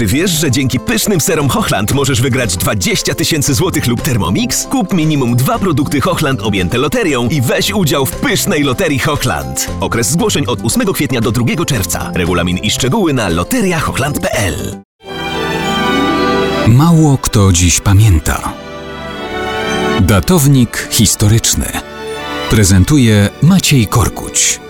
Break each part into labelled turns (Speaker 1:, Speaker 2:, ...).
Speaker 1: Czy wiesz, że dzięki pysznym serom Hochland możesz wygrać 20 tysięcy złotych lub Thermomix? Kup minimum dwa produkty Hochland objęte loterią i weź udział w pysznej loterii Hochland. Okres zgłoszeń od 8 kwietnia do 2 czerwca. Regulamin i szczegóły na loteriahochland.pl
Speaker 2: Mało kto dziś pamięta. Datownik historyczny prezentuje Maciej Korkuć.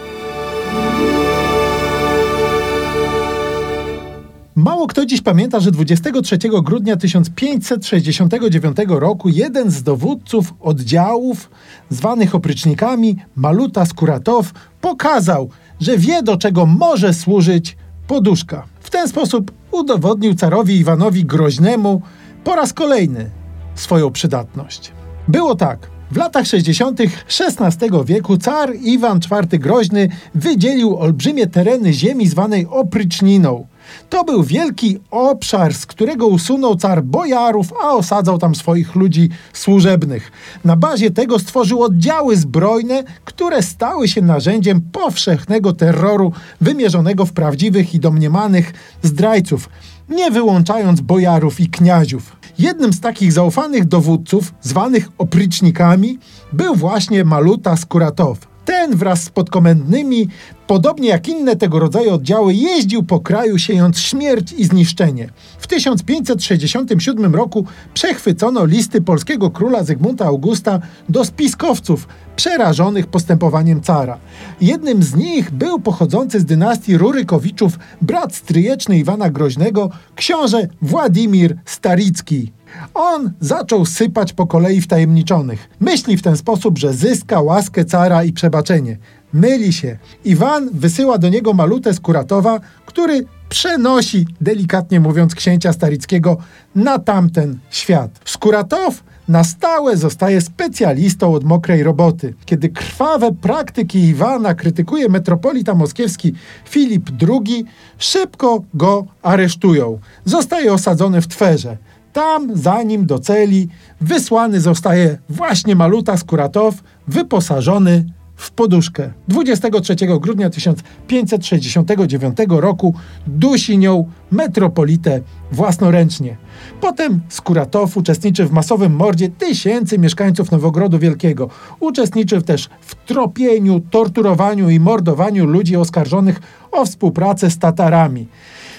Speaker 3: Mało kto dziś pamięta, że 23 grudnia 1569 roku jeden z dowódców oddziałów zwanych oprycznikami, Maluta Skuratow, pokazał, że wie do czego może służyć poduszka. W ten sposób udowodnił carowi Iwanowi Groźnemu po raz kolejny swoją przydatność. Było tak. W latach 60. XVI wieku car Iwan IV Groźny wydzielił olbrzymie tereny ziemi zwanej opryczniną. To był wielki obszar, z którego usunął car bojarów, a osadzał tam swoich ludzi służebnych. Na bazie tego stworzył oddziały zbrojne, które stały się narzędziem powszechnego terroru wymierzonego w prawdziwych i domniemanych zdrajców, nie wyłączając bojarów i kniaziów. Jednym z takich zaufanych dowódców, zwanych oprycznikami, był właśnie Maluta Skuratow. Ten wraz z podkomendnymi, podobnie jak inne tego rodzaju oddziały, jeździł po kraju siejąc śmierć i zniszczenie. W 1567 roku przechwycono listy polskiego króla Zygmunta Augusta do spiskowców przerażonych postępowaniem cara. Jednym z nich był pochodzący z dynastii Rurykowiczów brat stryjeczny Iwana Groźnego, książę Władimir Staricki. On zaczął sypać po kolei wtajemniczonych. Myśli w ten sposób, że zyska łaskę cara i przebaczenie. Myli się. Iwan wysyła do niego malutę z Kuratowa, który przenosi, delikatnie mówiąc, księcia Starickiego na tamten świat. Skuratow na stałe zostaje specjalistą od mokrej roboty. Kiedy krwawe praktyki Iwana krytykuje metropolita moskiewski Filip II, szybko go aresztują. Zostaje osadzony w Twerze. Tam, zanim do celi, wysłany zostaje właśnie Maluta Skuratow, wyposażony w poduszkę. 23 grudnia 1569 roku dusi nią metropolitę własnoręcznie. Potem Skuratow uczestniczy w masowym mordzie tysięcy mieszkańców Nowogrodu Wielkiego. Uczestniczy też w tropieniu, torturowaniu i mordowaniu ludzi oskarżonych o współpracę z Tatarami.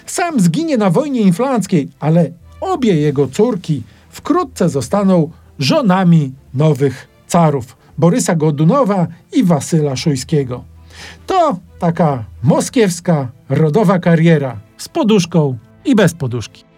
Speaker 3: Sam zginie na wojnie inflanckiej, ale obie jego córki wkrótce zostaną żonami nowych carów Borysa Godunowa i Wasyla Szujskiego. To taka moskiewska, rodowa kariera z poduszką i bez poduszki.